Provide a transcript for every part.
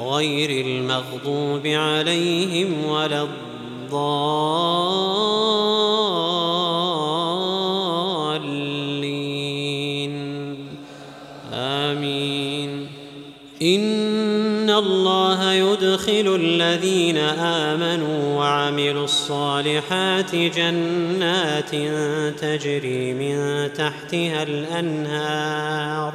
غير المغضوب عليهم ولا الضالين. آمين. إن الله يدخل الذين آمنوا وعملوا الصالحات جنات تجري من تحتها الأنهار.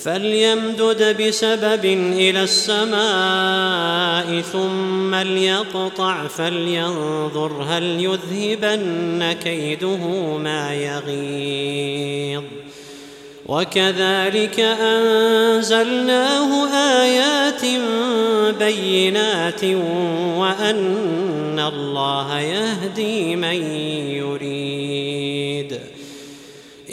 فليمدد بسبب إلى السماء ثم ليقطع فلينظر هل يذهبن كيده ما يغيظ. وكذلك أنزلناه آيات بينات وأن الله يهدي من يريد.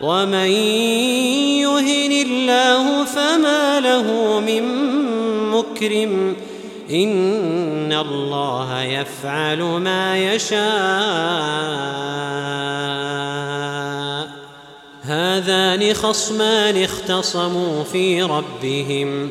ومن يهن الله فما له من مكرم. إن الله يفعل ما يشاء. هذان خصمان اختصموا في ربهم.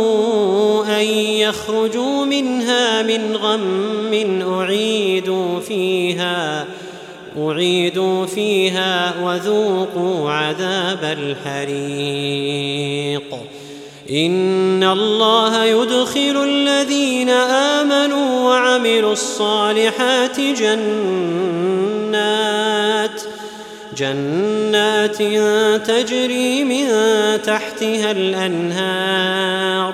ان يخرجوا منها من غم اعيدوا فيها اعيدوا فيها وذوقوا عذاب الحريق. ان الله يدخل الذين امنوا وعملوا الصالحات جنات جنات تجري من تحتها الانهار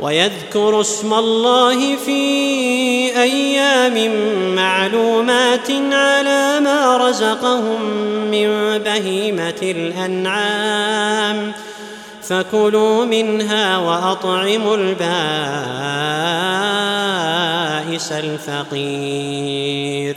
ويذكر اسم الله في أيام معلومات على ما رزقهم من بهيمة الأنعام. فكلوا منها وأطعموا البائس الفقير.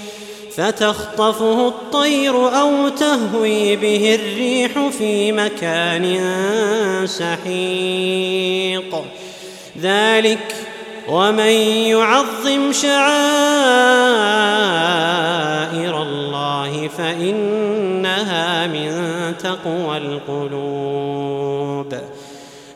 فتخطفه الطير أو تهوي به الريح في مكان سحيق. ذلك ومن يعظم شعائر الله فإنها من تقوى القلوب.